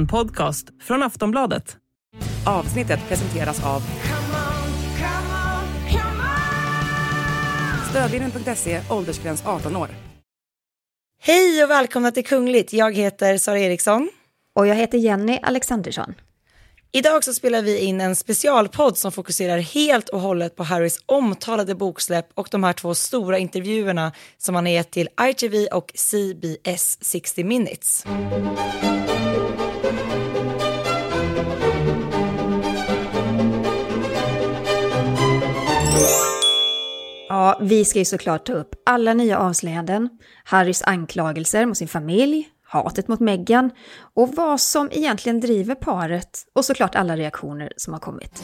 En podcast från Aftonbladet. Avsnittet presenteras av Stödlinjen.se, åldersgräns 18 år. Hej och välkomna till Kungligt. Jag heter Sara Eriksson. Och jag heter Jenny Alexandersson. Idag så spelar vi in en specialpodd som fokuserar helt och hållet på Harrys omtalade boksläpp och de här två stora intervjuerna som han har gett till ITV och CBS 60 Minutes. Ja, vi ska ju såklart ta upp alla nya avslöjanden, Harrys anklagelser mot sin familj, hatet mot Meghan och vad som egentligen driver paret och såklart alla reaktioner som har kommit.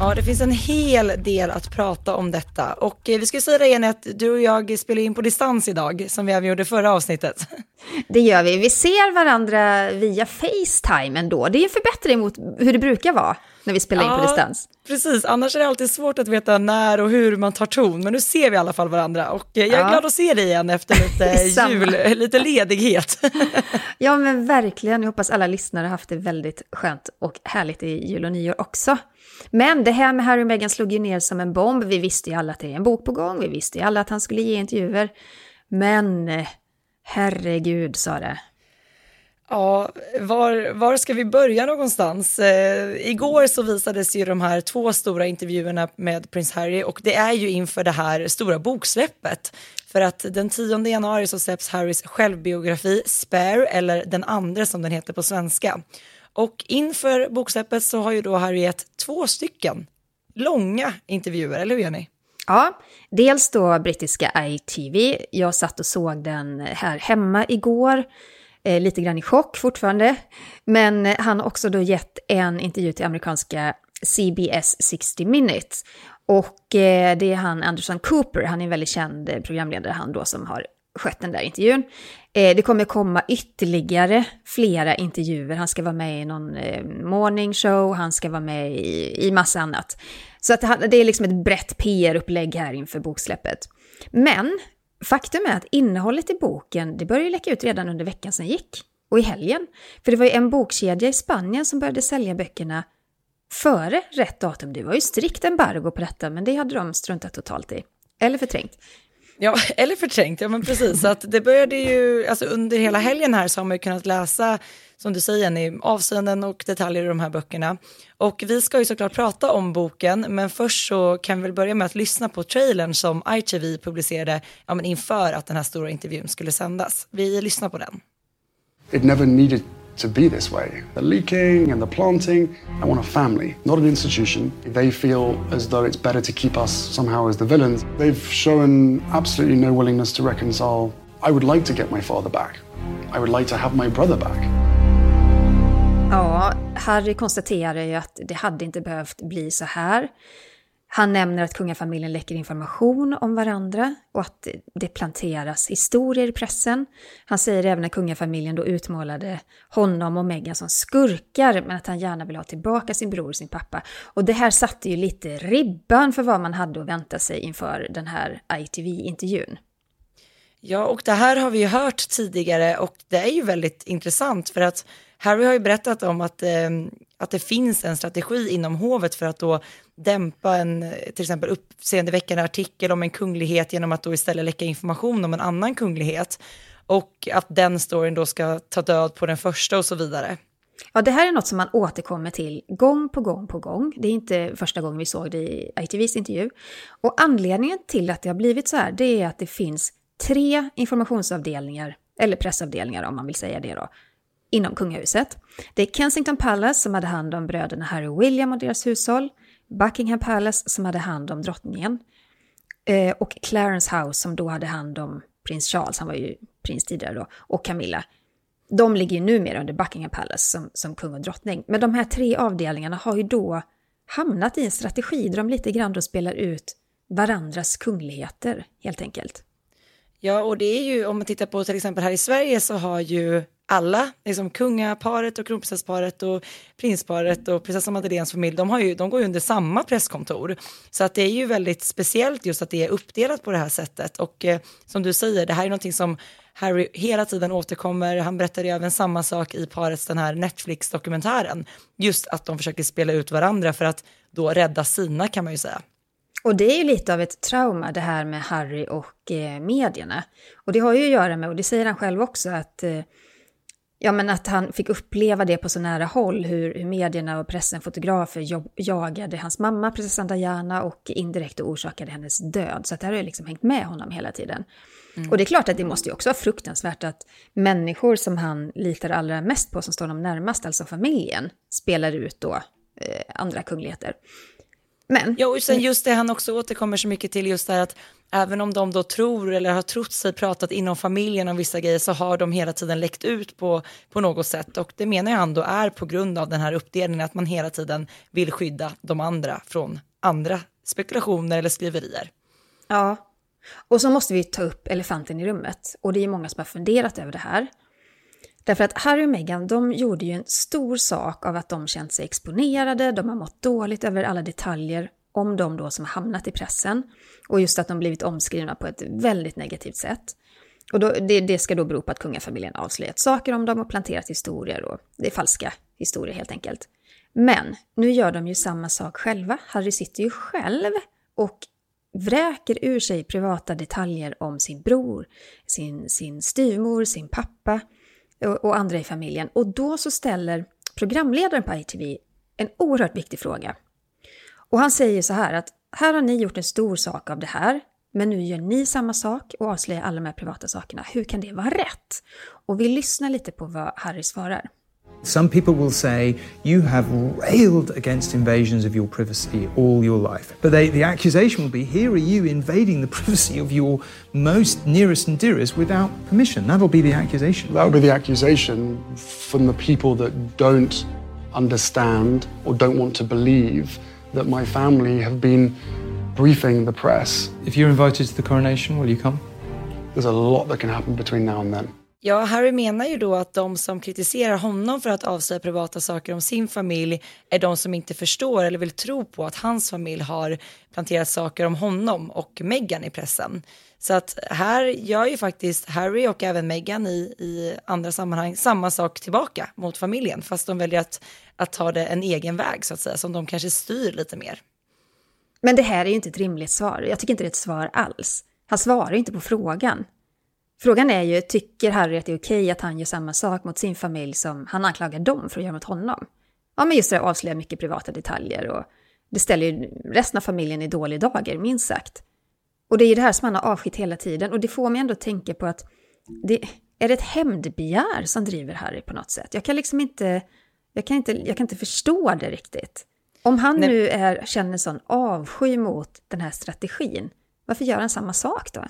Ja, det finns en hel del att prata om detta. Och eh, vi ska säga det igen att du och jag spelar in på distans idag, som vi även gjorde förra avsnittet. Det gör vi. Vi ser varandra via Facetime ändå. Det är en förbättring mot hur det brukar vara när vi spelar in Ja, på distans. Precis, annars är det alltid svårt att veta när och hur man tar ton, men nu ser vi i alla fall varandra. Och eh, jag är Ja. glad att se dig igen efter lite jul, lite ledighet. Ja, men verkligen. Jag hoppas alla lyssnare har haft det väldigt skönt och härligt i jul och nyår också. Men det här med Harry och Meghan slog ju ner som en bomb. Vi visste ju alla att det är en bok på gång. Vi visste ju alla att han skulle ge intervjuer. Men eh, herregud, sa det. Ja, var, var ska vi börja någonstans? Eh, igår så visades ju de här två stora intervjuerna med prins Harry och det är ju inför det här stora boksläppet. För att den 10 januari så släpps Harrys självbiografi Spare, eller Den andra som den heter på svenska. Och inför boksläppet så har ju då Harry gett två stycken långa intervjuer, eller hur Jenny? Ja, dels då brittiska ITV. Jag satt och såg den här hemma igår. Eh, lite grann i chock fortfarande. Men eh, han har också då gett en intervju till amerikanska CBS 60 Minutes. Och eh, det är han Anderson Cooper, han är en väldigt känd eh, programledare han då som har skött den där intervjun. Eh, det kommer komma ytterligare flera intervjuer. Han ska vara med i någon eh, morning show, han ska vara med i, i massa annat. Så att det, det är liksom ett brett PR-upplägg här inför boksläppet. Men faktum är att innehållet i boken, det började läcka ut redan under veckan som gick. Och i helgen. För det var ju en bokkedja i Spanien som började sälja böckerna före rätt datum. Det var ju strikt embargo på detta, men det hade de struntat totalt i. Eller förträngt. Ja, eller förträngt, ja men precis. Så att det började ju, alltså under hela helgen här så har man ju kunnat läsa, som du säger Jenny, avseenden och detaljer i de här böckerna. Och vi ska ju såklart prata om boken, men först så kan vi väl börja med att lyssna på trailern som ITV publicerade ja, men inför att den här stora intervjun skulle sändas. Vi lyssnar på den. It never needed to be this way. The leaking and the planting. I want a family, not an institution. They feel as though it's better to keep us somehow as the villains. They've shown absolutely no willingness to reconcile. I would like to get my father back. I would like to have my brother back. Ja, Harry konstaterar ju att det hade inte behövt bli så här. Han nämner att kungafamiljen läcker information om varandra och att det planteras historier i pressen. Han säger även att kungafamiljen då utmålade honom och Meghan som skurkar men att han gärna vill ha tillbaka sin bror och sin pappa. Och det här satte ju lite ribban för vad man hade att vänta sig inför den här ITV-intervjun. Ja, och det här har vi ju hört tidigare och det är ju väldigt intressant för att Harry har ju berättat om att, eh, att det finns en strategi inom hovet för att då dämpa en till exempel uppseendeväckande artikel om en kunglighet genom att då istället läcka information om en annan kunglighet och att den storyn då ska ta död på den första och så vidare. Ja, det här är något som man återkommer till gång på gång på gång. Det är inte första gången vi såg det i ITVs intervju. Och anledningen till att det har blivit så här, det är att det finns tre informationsavdelningar, eller pressavdelningar om man vill säga det då, inom kungahuset. Det är Kensington Palace som hade hand om bröderna Harry och William och deras hushåll, Buckingham Palace som hade hand om drottningen eh, och Clarence House som då hade hand om prins Charles, han var ju prins tidigare då, och Camilla. De ligger ju numera under Buckingham Palace som, som kung och drottning. Men de här tre avdelningarna har ju då hamnat i en strategi där de lite grann då spelar ut varandras kungligheter, helt enkelt. Ja, och det är ju, om man tittar på till exempel här i Sverige så har ju alla, liksom kungaparet och kronprinsessparet och prinsparet och prinsessan Madeleines familj, de, har ju, de går ju under samma presskontor. Så att det är ju väldigt speciellt just att det är uppdelat på det här sättet. Och eh, som du säger, det här är någonting som Harry hela tiden återkommer. Han berättar även samma sak i parets den här Netflix-dokumentären. Just att de försöker spela ut varandra för att då rädda sina kan man ju säga. Och det är ju lite av ett trauma det här med Harry och eh, medierna. Och det har ju att göra med, och det säger han själv också, att eh, Ja, men att han fick uppleva det på så nära håll, hur, hur medierna och pressen, fotografer jobb, jagade hans mamma, prinsessan Diana, och indirekt orsakade hennes död. Så det här har ju liksom hängt med honom hela tiden. Mm. Och det är klart att det måste ju också vara fruktansvärt att människor som han litar allra mest på, som står honom närmast, alltså familjen, spelar ut då eh, andra kungligheter. Men... Ja, och sen just det han också återkommer så mycket till, just det här att även om de då tror eller har trott sig pratat inom familjen om vissa grejer så har de hela tiden läckt ut på, på något sätt. Och det menar han då är på grund av den här uppdelningen, att man hela tiden vill skydda de andra från andra spekulationer eller skriverier. Ja, och så måste vi ta upp elefanten i rummet. Och det är många som har funderat över det här. Därför att Harry och Meghan, de gjorde ju en stor sak av att de känt sig exponerade, de har mått dåligt över alla detaljer om de då som hamnat i pressen. Och just att de blivit omskrivna på ett väldigt negativt sätt. Och då, det, det, ska då bero på att kungafamiljen avslöjat saker om dem och planterat historier och det är falska historier helt enkelt. Men nu gör de ju samma sak själva. Harry sitter ju själv och vräker ur sig privata detaljer om sin bror, sin, sin styvmor, sin pappa och, och andra i familjen. Och då så ställer programledaren på ITV en oerhört viktig fråga. Och han säger så här att här har ni gjort en stor sak av det här, men nu gör ni samma sak och avslöjar alla de här privata sakerna. Hur kan det vara rätt? Och vi lyssnar lite på vad Harry svarar. Some people will say you have railed against invasions of your privacy all your life. But they, the accusation will be here are you invading the privacy of your most nearest and dearest without permission. That'll be the accusation. That will be the accusation from the people that don't understand or don't want to believe that my family have been briefing the press. If you're invited to the coronation, will you come? There's a lot that can happen between now and then. Ja, Harry menar ju då att de som kritiserar honom för att avslöja privata saker om sin familj är de som inte förstår eller vill tro på att hans familj har planterat saker om honom och Meghan i pressen. Så att här gör ju faktiskt Harry och även Meghan i, i andra sammanhang samma sak tillbaka mot familjen, fast de väljer att, att ta det en egen väg så att säga, som de kanske styr lite mer. Men det här är ju inte ett rimligt svar. Jag tycker inte det är ett svar alls. Han svarar ju inte på frågan. Frågan är ju, tycker Harry att det är okej att han gör samma sak mot sin familj som han anklagar dem för att göra mot honom? Ja, men just det, avslöjar mycket privata detaljer och det ställer ju resten av familjen i dålig dager, minst sagt. Och det är ju det här som han har avskytt hela tiden och det får mig ändå att tänka på att det, är det ett hämndbegär som driver Harry på något sätt? Jag kan liksom inte, jag kan inte, jag kan inte förstå det riktigt. Om han Nej. nu är, känner sån avsky mot den här strategin, varför gör han samma sak då?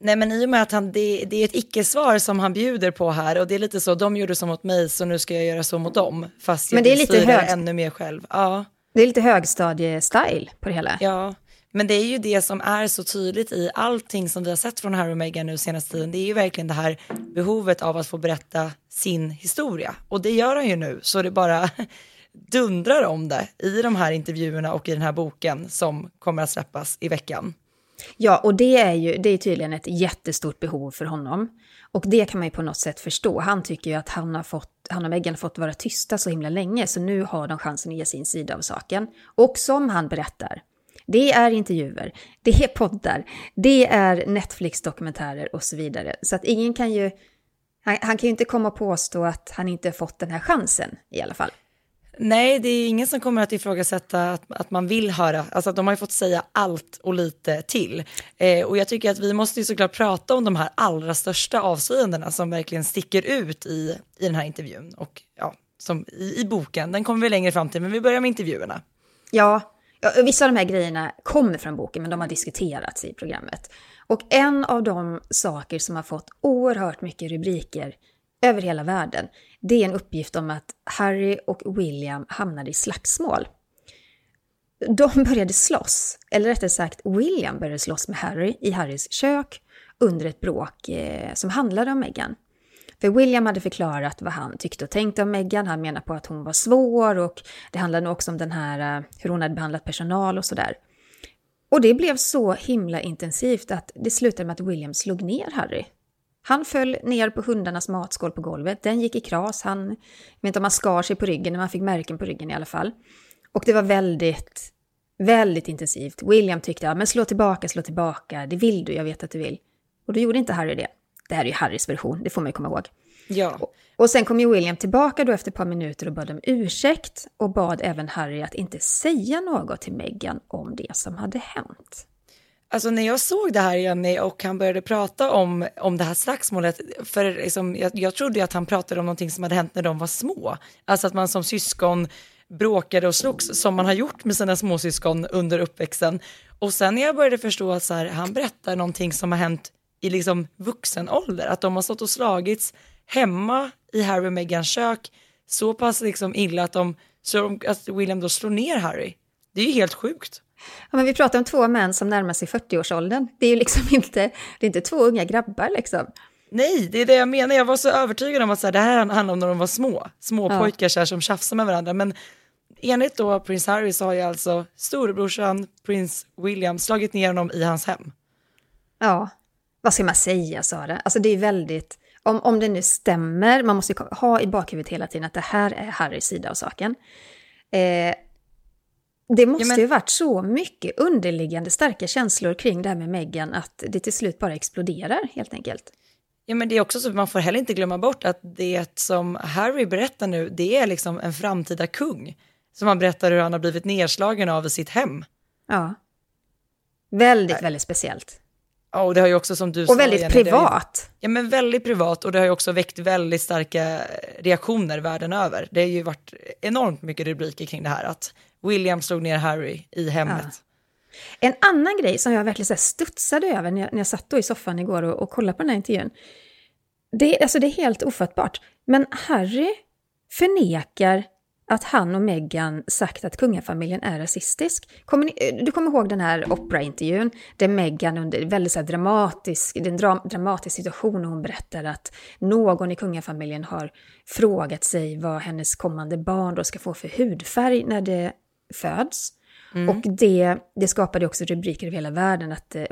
Nej men i och med att han, det, det är ett icke-svar som han bjuder på här och det är lite så, de gjorde så mot mig så nu ska jag göra så mot dem. Fast jag men det är lite hög... ännu mer själv. Ja. Det är lite högstadie-style på det hela. Ja, men det är ju det som är så tydligt i allting som vi har sett från Harry och Meghan nu senaste tiden. Det är ju verkligen det här behovet av att få berätta sin historia. Och det gör han ju nu, så det bara dundrar om det i de här intervjuerna och i den här boken som kommer att släppas i veckan. Ja, och det är ju det är tydligen ett jättestort behov för honom. Och det kan man ju på något sätt förstå. Han tycker ju att han, har fått, han och Meghan har fått vara tysta så himla länge, så nu har de chansen att ge sin sida av saken. Och som han berättar, det är intervjuer, det är poddar, det är Netflix-dokumentärer och så vidare. Så att ingen kan ju... Han, han kan ju inte komma och påstå att han inte fått den här chansen i alla fall. Nej, det är ingen som kommer att ifrågasätta att, att man vill höra. Alltså de har ju fått säga allt och lite till. Eh, och jag tycker att vi måste ju såklart prata om de här allra största avslöjandena som verkligen sticker ut i, i den här intervjun. Och ja, som i, i boken, den kommer vi längre fram till, men vi börjar med intervjuerna. Ja, vissa av de här grejerna kommer från boken, men de har diskuterats i programmet. Och en av de saker som har fått oerhört mycket rubriker över hela världen, det är en uppgift om att Harry och William hamnade i slagsmål. De började slåss, eller rättare sagt William började slåss med Harry i Harrys kök under ett bråk eh, som handlade om Meghan. För William hade förklarat vad han tyckte och tänkte om Meghan. Han menar på att hon var svår och det handlade nog också om den här, eh, hur hon hade behandlat personal och sådär. Och det blev så himla intensivt att det slutade med att William slog ner Harry. Han föll ner på hundarnas matskål på golvet, den gick i kras, han, jag vet inte om han skar sig på ryggen, men han fick märken på ryggen i alla fall. Och det var väldigt, väldigt intensivt. William tyckte, men slå tillbaka, slå tillbaka, det vill du, jag vet att du vill. Och då gjorde inte Harry det. Det här är ju Harrys version, det får man ju komma ihåg. Ja. Och, och sen kom ju William tillbaka då efter ett par minuter och bad om ursäkt och bad även Harry att inte säga något till Meghan om det som hade hänt. Alltså när jag såg det här Jenny och han började prata om, om det här slagsmålet, för liksom, jag, jag trodde ju att han pratade om någonting som hade hänt när de var små. Alltså att man som syskon bråkade och slogs som man har gjort med sina småsyskon under uppväxten. Och sen när jag började förstå att så här, han berättar någonting som har hänt i liksom vuxen ålder, att de har stått och slagits hemma i Harry och Meghans kök så pass liksom illa att, de, så att William då slår ner Harry. Det är ju helt sjukt. Ja, men vi pratar om två män som närmar sig 40-årsåldern. Det är ju liksom inte, det är inte två unga grabbar liksom. Nej, det är det jag menar. Jag var så övertygad om att så här, det här handlar om när de var små. Små Ja. pojkar så här, som tjafsar med varandra. Men enligt då prins Harry så har ju alltså storebrorsan prins William slagit ner honom i hans hem. Ja, vad ska man säga Sara? Alltså det är väldigt, om, om det nu stämmer, man måste ju ha i bakhuvudet hela tiden att det här är Harrys sida av saken. Eh, det måste men- ju varit så mycket underliggande starka känslor kring det här med Meghan att det till slut bara exploderar helt enkelt. Ja, men det är också så att man får heller inte glömma bort att det som Harry berättar nu, det är liksom en framtida kung. Som han berättar hur han har blivit nedslagen av i sitt hem. Ja. Väldigt, väldigt speciellt. Ja, och det har ju också som du sa, Och väldigt Jenny, har ju- privat. Ja, men väldigt privat och det har ju också väckt väldigt starka reaktioner världen över. Det har ju varit enormt mycket rubriker kring det här, att William slog ner Harry i hemmet. En annan grej som jag verkligen så här studsade över när jag, när jag satt då i soffan igår och, och kollade på den här intervjun. Det, alltså det är helt ofattbart. Men Harry förnekar att han och Meghan sagt att kungafamiljen är rasistisk. Kommer ni, du kommer ihåg den här Oprah-intervjun där Meghan under väldigt så dramatisk, det är en dra, dramatisk situation och hon berättar att någon i kungafamiljen har frågat sig vad hennes kommande barn då ska få för hudfärg när det föds. Och det, det skapade också rubriker över hela världen, att, eh,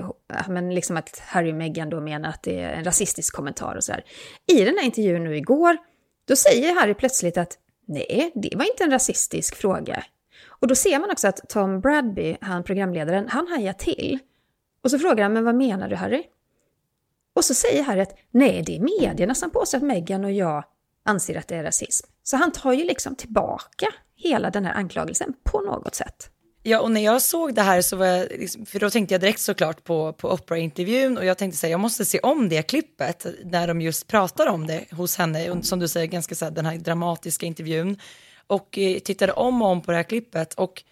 men liksom att Harry och Meghan då menar att det är en rasistisk kommentar och så här. I den här intervjun nu igår, då säger Harry plötsligt att nej, det var inte en rasistisk fråga. Och då ser man också att Tom Bradby, han programledaren, han hajar till. Och så frågar han, men vad menar du Harry? Och så säger Harry att nej, det är medierna som påstår att Meghan och jag anser att det är rasism. Så han tar ju liksom tillbaka hela den här anklagelsen på något sätt. Ja, och när jag såg det här så var jag, liksom, för då tänkte jag direkt såklart på, på Oprah-intervjun och jag tänkte säga jag måste se om det klippet när de just pratar om det hos henne, som du säger, ganska så här, den här dramatiska intervjun. Och eh, tittade om och om på det här klippet och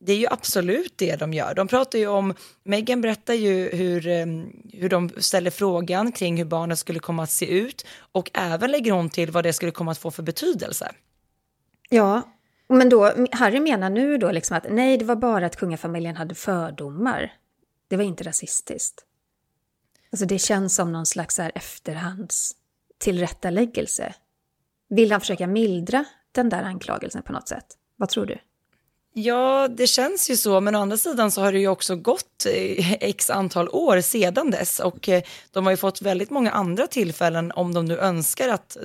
det är ju absolut det de gör. De pratar ju om, Megan berättar ju hur, eh, hur de ställer frågan kring hur barnet skulle komma att se ut och även lägger hon till vad det skulle komma att få för betydelse. Ja, men då, Harry menar nu då liksom att nej, det var bara att kungafamiljen hade fördomar. Det var inte rasistiskt. Alltså det känns som någon slags här efterhands tillrättaläggelse. Vill han försöka mildra den där anklagelsen på något sätt? Vad tror du? Ja, det känns ju så, men å andra sidan så har det ju också gått eh, x antal år sedan dess och eh, de har ju fått väldigt många andra tillfällen om de nu önskar att, eh,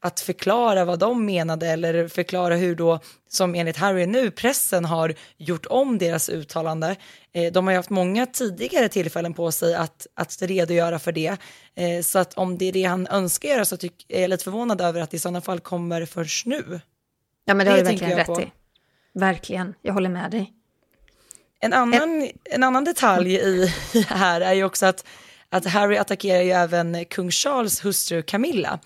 att förklara vad de menade eller förklara hur då, som enligt Harry nu, pressen har gjort om deras uttalande. Eh, De har ju haft många tidigare tillfällen på sig att, att redogöra för det. Eh, Så att om det är det han önskar göra så tyck, är jag lite förvånad över att det i sådana fall kommer först nu. Ja, men det, har du verkligen rätt på. i. Verkligen, jag håller med dig. En annan, en annan detalj i i här är ju också att, att Harry attackerar ju även kung Charles hustru Camilla.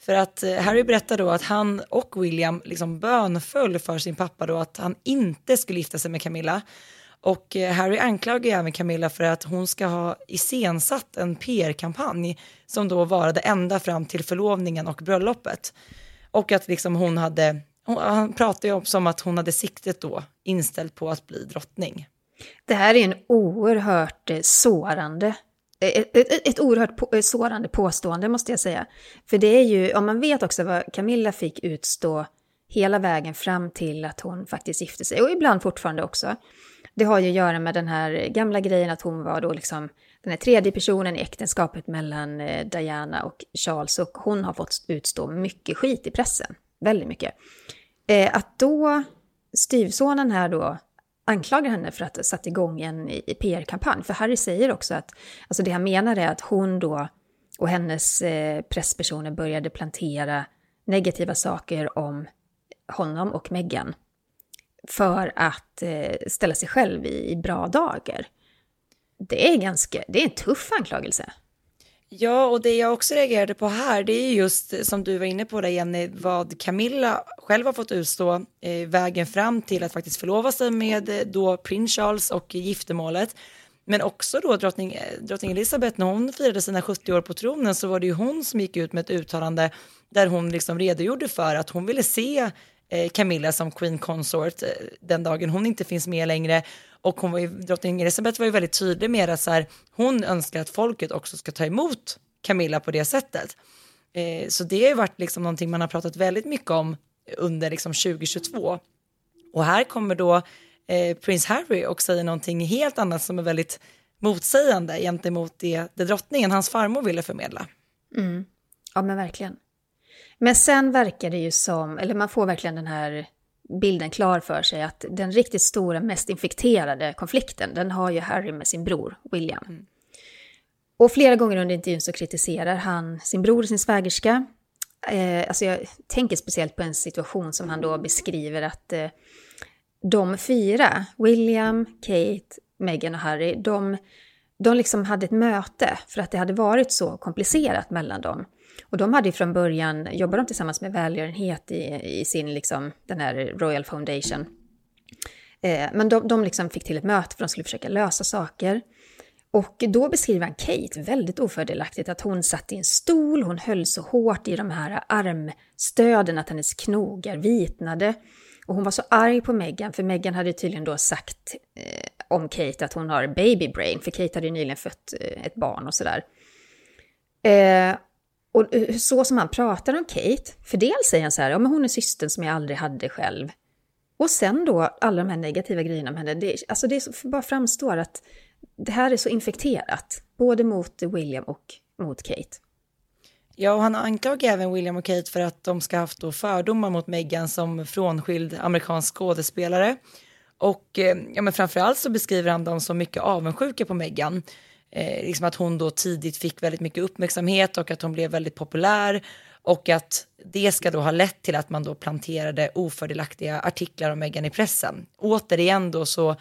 För att eh, Harry berättar då att han och William liksom bönföll för sin pappa då att han inte skulle gifta sig med Camilla. Och eh, Harry anklagar även Camilla för att hon ska ha iscensatt en PR-kampanj som då varade ända fram till förlovningen och bröllopet. Och att liksom hon hade, han pratar ju om att hon hade siktet då inställt på att bli drottning. Det här är en oerhört eh, sårande Eh, ett, ett, ett oerhört på, eh, sårande påstående måste jag säga. För det är ju, om man vet också vad Camilla fick utstå hela vägen fram till att hon faktiskt gifte sig, och ibland fortfarande också. Det har ju att göra med den här gamla grejen att hon var då liksom den här tredje personen i äktenskapet mellan eh, Diana och Charles och hon har fått utstå mycket skit i pressen. Väldigt mycket. Att då styvsonen här då anklagar henne för att ha satt igång en PR-kampanj. För Harry säger också att alltså det han menar är att hon då och hennes eh, presspersoner började plantera negativa saker om honom och Meghan för att eh, ställa sig själv i, i bra dagar. Det är ganska, det är en tuff anklagelse. Ja, och det jag också reagerade på här, det är just som du var inne på där Jenny, vad Camilla själv har fått utstå eh, vägen fram till att faktiskt förlova sig med eh, då prins Charles och giftermålet. Men också då drottning, eh, drottning Elizabeth, när hon firade sina 70 år på tronen så var det ju hon som gick ut med ett uttalande där hon liksom redogjorde för att hon ville se Eh, Camilla som Queen Consort eh, den dagen hon inte finns med längre. Och hon var ju, drottning Elizabeth var ju väldigt tydlig med att så här, hon önskar att folket också ska ta emot Camilla på det sättet. Eh, så det har ju varit liksom någonting man har pratat väldigt mycket om under liksom 2022. Och här kommer då eh, prins Harry och säger någonting helt annat som är väldigt motsägande gentemot det, det drottningen, hans farmor, ville förmedla. Mm. Ja men verkligen. Men sen verkar det ju som, eller man får verkligen den här bilden klar för sig att den riktigt stora, mest infekterade konflikten, den har ju Harry med sin bror William. Mm. Och flera gånger under intervjun så kritiserar han sin bror och sin svägerska. Eh, alltså jag tänker speciellt på en situation som han då beskriver att eh, de fyra, William, Kate, Meghan och Harry, de, de liksom hade ett möte för att det hade varit så komplicerat mellan dem. Och de hade ju från början, jobbade de tillsammans med välgörenhet i, i sin, liksom, den här Royal Foundation. Eh, men de, de liksom fick till ett möte för att de skulle försöka lösa saker. Och då beskriver han Kate väldigt ofördelaktigt, att hon satt i en stol, hon höll så hårt i de här armstöden att hennes knogar vitnade. Och hon var så arg på Meghan, för Meghan hade tydligen då sagt eh, om Kate att hon har baby brain, för Kate hade ju nyligen fött eh, ett barn och sådär. Eh, och eh, så som han pratar om Kate, för dels säger han så här, ja men hon är systern som jag aldrig hade själv. Och sen då alla de här negativa grejerna om henne, det, alltså det bara framstår att det här är så infekterat, både mot William och mot Kate. Ja, och han anklagar även William och Kate för att de ska ha haft fördomar mot Meghan som frånskild amerikansk skådespelare. Och eh, ja, men framförallt så beskriver han dem som mycket avundsjuka på Meghan eh, liksom att hon då tidigt fick väldigt mycket uppmärksamhet och att hon blev väldigt populär och att det ska då ha lett till att man då planterade ofördelaktiga artiklar om Meghan i pressen. Återigen då så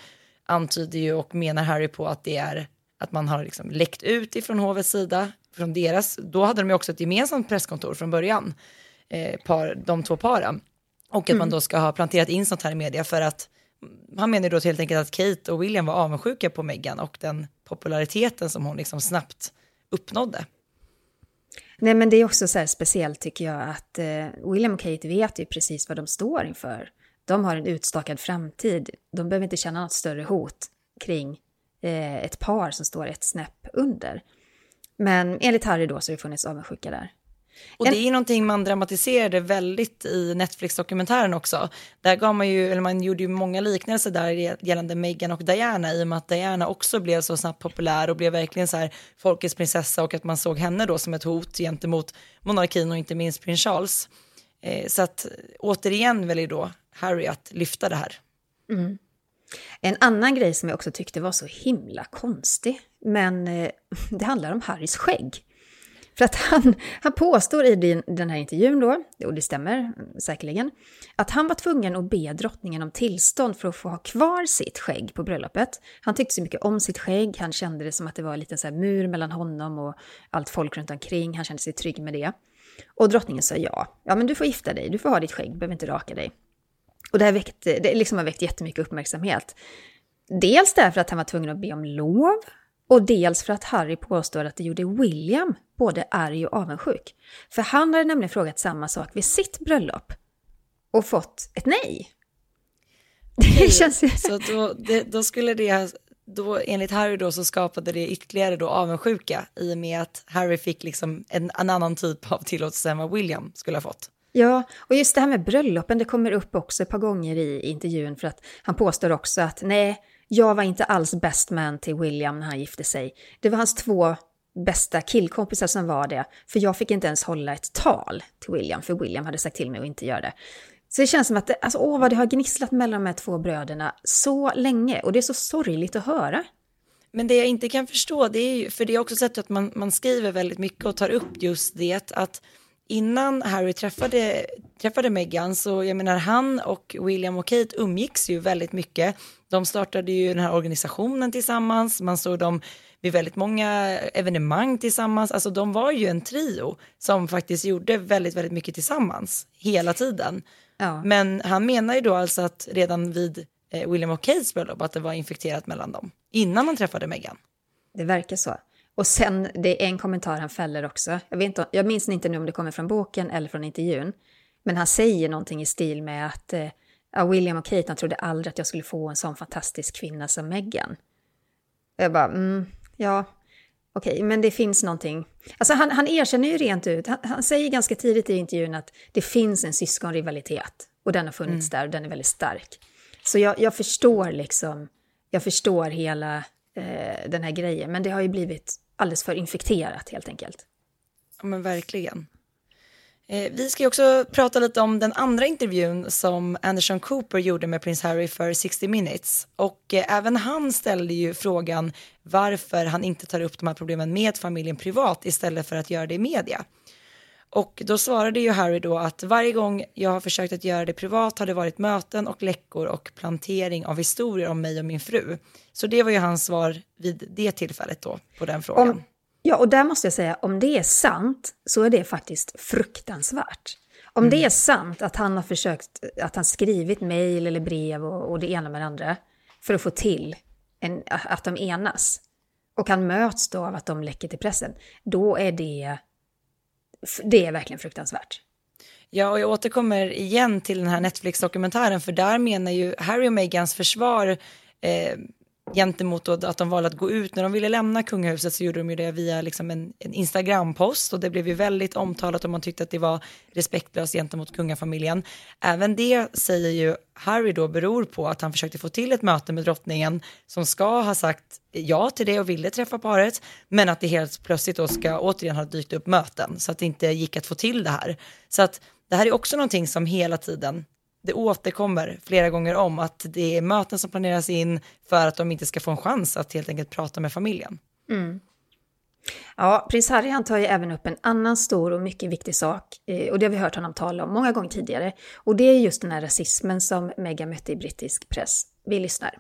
antyder ju och menar Harry på att det är att man har liksom läckt ut ifrån hovets sida, från deras, då hade de ju också ett gemensamt presskontor från början, eh, par, de två paren. Och att mm. man då ska ha planterat in sånt här i media för att han menar då helt enkelt att Kate och William var avundsjuka på Meghan och den populariteten som hon liksom snabbt uppnådde. Nej men det är också så här speciellt tycker jag att eh, William och Kate vet ju precis vad de står inför. De har en utstakad framtid. De behöver inte känna något större hot kring eh, ett par som står ett snäpp under. Men enligt Harry då så har det funnits avundsjuka där. Och det är ju någonting man dramatiserade väldigt i Netflix-dokumentären också. Där gav man ju, eller man gjorde ju många liknelser där gällande Meghan och Diana i och med att Diana också blev så snabbt populär och blev verkligen så här folkets prinsessa och att man såg henne då som ett hot gentemot monarkin och inte minst prins Charles. Eh, så att återigen väljer då Harry att lyfta det här. Mm. En annan grej som jag också tyckte var så himla konstig, men eh, det handlar om Harrys skägg. För att han, han påstår i din, den här intervjun då, och det stämmer säkerligen, att han var tvungen att be drottningen om tillstånd för att få ha kvar sitt skägg på bröllopet. Han tyckte så mycket om sitt skägg, han kände det som att det var en liten så mur mellan honom och allt folk runt omkring, han kände sig trygg med det. Och drottningen sa ja, ja men du får gifta dig, du får ha ditt skägg, du behöver inte raka dig. Och det, här väckt, det liksom har väckt jättemycket uppmärksamhet. Dels därför att han var tvungen att be om lov och dels för att Harry påstår att det gjorde William både arg och avundsjuk. För han hade nämligen frågat samma sak vid sitt bröllop och fått ett nej. Det känns ju... Så då, det, då skulle det då, enligt Harry då så skapade det ytterligare då avundsjuka i och med att Harry fick liksom en, en annan typ av tillåtelse än vad William skulle ha fått. Ja, och just det här med bröllopen, det kommer upp också ett par gånger i intervjun för att han påstår också att nej, jag var inte alls best man till William när han gifte sig. Det var hans två bästa killkompisar som var det, för jag fick inte ens hålla ett tal till William, för William hade sagt till mig att inte göra det. Så det känns som att det, alltså, åh, vad det har gnisslat mellan de här två bröderna så länge, och det är så sorgligt att höra. Men det jag inte kan förstå, det är ju, för det är också sett att man, man skriver väldigt mycket och tar upp just det, att innan Harry träffade, träffade Meghan så jag menar han och William och Kate umgicks ju väldigt mycket. De startade ju den här organisationen tillsammans, man såg dem vid väldigt många evenemang tillsammans. Alltså de var ju en trio som faktiskt gjorde väldigt, väldigt mycket tillsammans hela tiden. Ja. Men han menar ju då alltså att redan vid eh, William och Kates bröllop att det var infekterat mellan dem innan han träffade Meghan. Det verkar så. Och sen, det är en kommentar han fäller också. Jag, vet inte, jag minns inte nu om det kommer från boken eller från intervjun. Men han säger någonting i stil med att eh, William och Kate han trodde aldrig att jag skulle få en sån fantastisk kvinna som Meghan. Jag bara, mm, ja, okej, okay, men det finns någonting. Alltså han, han erkänner ju rent ut, han, han, säger ganska tidigt i intervjun att det finns en syskonrivalitet. Och den har funnits mm. där och den är väldigt stark. Så jag, jag förstår liksom, jag förstår hela eh, den här grejen. Men det har ju blivit alldeles för infekterat helt enkelt. Ja men verkligen. Eh, vi ska också prata lite om den andra intervjun som Anderson Cooper gjorde med prins Harry för 60 minutes. Och eh, även han ställde ju frågan varför han inte tar upp de här problemen med familjen privat istället för att göra det i media. Och då svarade ju Harry då att varje gång jag har försökt att göra det privat har det varit möten och läckor och plantering av historier om mig och min fru. Så det var ju hans svar vid det tillfället då på den frågan. Om, ja, och där måste jag säga, om det är sant så är det faktiskt fruktansvärt. Om mm. det är sant att han har försökt, att han skrivit mejl eller brev och, och, det ena med det andra för att få till en, att de enas och han möts då av att de läcker till pressen, då är det det är verkligen fruktansvärt. Ja, och jag återkommer igen till den här Netflix-dokumentären, för där menar ju Harry och Meghans försvar eh, gentemot att de valde att gå ut. När de ville lämna kungahuset så gjorde de ju det via liksom en, en Instagram-post och det blev ju väldigt omtalat och man tyckte att det var respektlöst gentemot kungafamiljen. Även det säger ju Harry då beror på att han försökte få till ett möte med drottningen som ska ha sagt ja till det och ville träffa paret, men att det helt plötsligt då ska återigen ha dykt upp möten så att det inte gick att få till det här. Så att det här är också någonting som hela tiden det återkommer flera gånger om att det är möten som planeras in för att de inte ska få en chans att helt enkelt prata med familjen. Mm. Ja, prins Harry han tar ju även upp en annan stor och mycket viktig sak eh, och det har vi hört honom tala om många gånger tidigare och det är just den här rasismen som Meghan mötte i brittisk press. Vi lyssnar.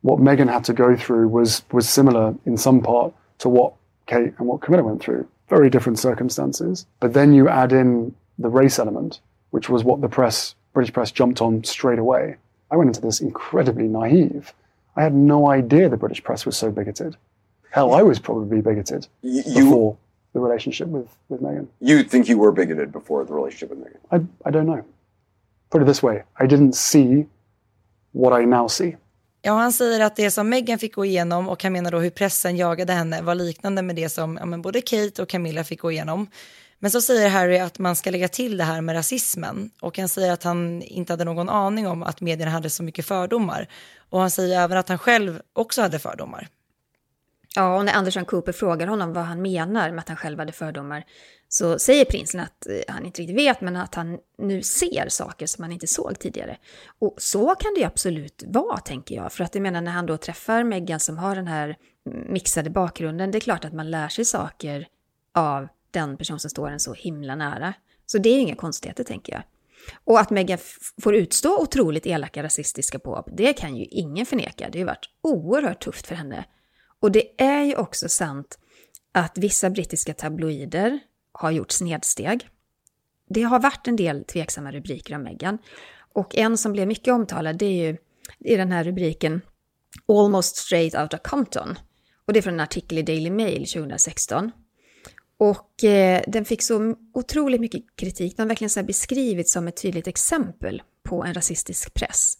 What Meghan had to go through was, was similar in some part to what Kate and what Camilla went through. Very different circumstances. But then you add in the race element, which was what the press British press jumped on straight away. I went into this incredibly naive. I had no idea the British press was so bigoted. Hell, I was probably bigoted you, before the relationship with, with Meghan. You think you were bigoted before the relationship with Meghan? I, I don't know. Put it this way, I didn't see what I now see. Ja, han säger att det som Meghan fick gå igenom och han menar då hur pressen jagade henne var liknande med det som ja, men både Kate och Camilla fick gå igenom. Men så säger Harry att man ska lägga till det här med rasismen och han säger att han inte hade någon aning om att medierna hade så mycket fördomar. Och han säger även att han själv också hade fördomar. Ja, och när Anderson Cooper frågar honom vad han menar med att han själv hade fördomar så säger prinsen att eh, han inte riktigt vet, men att han nu ser saker som han inte såg tidigare. Och så kan det ju absolut vara, tänker jag. För att jag menar, när han då träffar Meghan som har den här mixade bakgrunden, det är klart att man lär sig saker av den person som står en så himla nära. Så det är inga konstigheter tänker jag. Och att Meghan får utstå otroligt elaka rasistiska påhopp, det kan ju ingen förneka. Det har ju varit oerhört tufft för henne. Och det är ju också sant att vissa brittiska tabloider har gjort snedsteg. Det har varit en del tveksamma rubriker om Meghan. Och en som blev mycket omtalad det är ju i den här rubriken Almost straight out of Compton. Och det är från en artikel i Daily Mail 2016. Och eh, den fick så otroligt mycket kritik. Den har verkligen så beskrivits som ett tydligt exempel på en rasistisk press.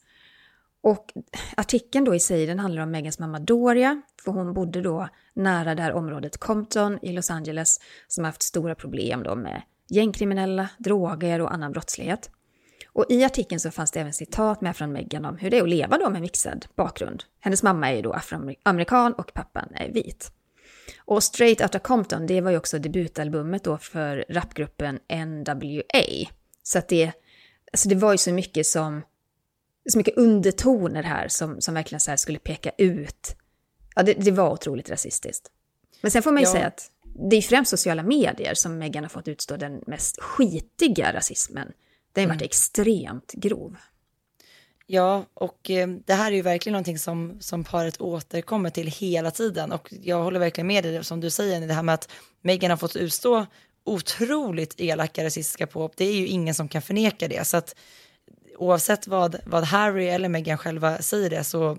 Och artikeln då i sig den handlar om Megans mamma Doria, för hon bodde då nära det här området Compton i Los Angeles som haft stora problem då med gängkriminella, droger och annan brottslighet. Och i artikeln så fanns det även citat med från Meghan om hur det är att leva då med mixad bakgrund. Hennes mamma är ju då afroamerikan och pappan är vit. Och Straight Outta Compton, det var ju också debutalbumet då för rapgruppen NWA. Så att det, alltså det var ju så mycket som, så mycket undertoner här som, som verkligen så skulle peka ut. Ja, det, det var otroligt rasistiskt. Men sen får man ju ja. säga att det är främst sociala medier som Meghan har fått utstå den mest skitiga rasismen. Den har varit mm. extremt grov. Ja, och eh, det här är ju verkligen någonting som, som paret återkommer till hela tiden. Och jag håller verkligen med dig som du säger, det här med att Meghan har fått utstå otroligt elaka rasistiska påhopp. Det är ju ingen som kan förneka det. Så att oavsett vad, vad Harry eller Meghan själva säger det så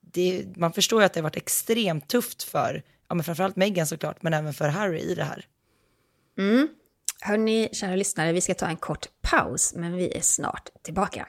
det, man förstår ju att det har varit extremt tufft för, ja men framförallt Meghan såklart, men även för Harry i det här. Mm. Hörni, kära lyssnare, vi ska ta en kort paus, men vi är snart tillbaka.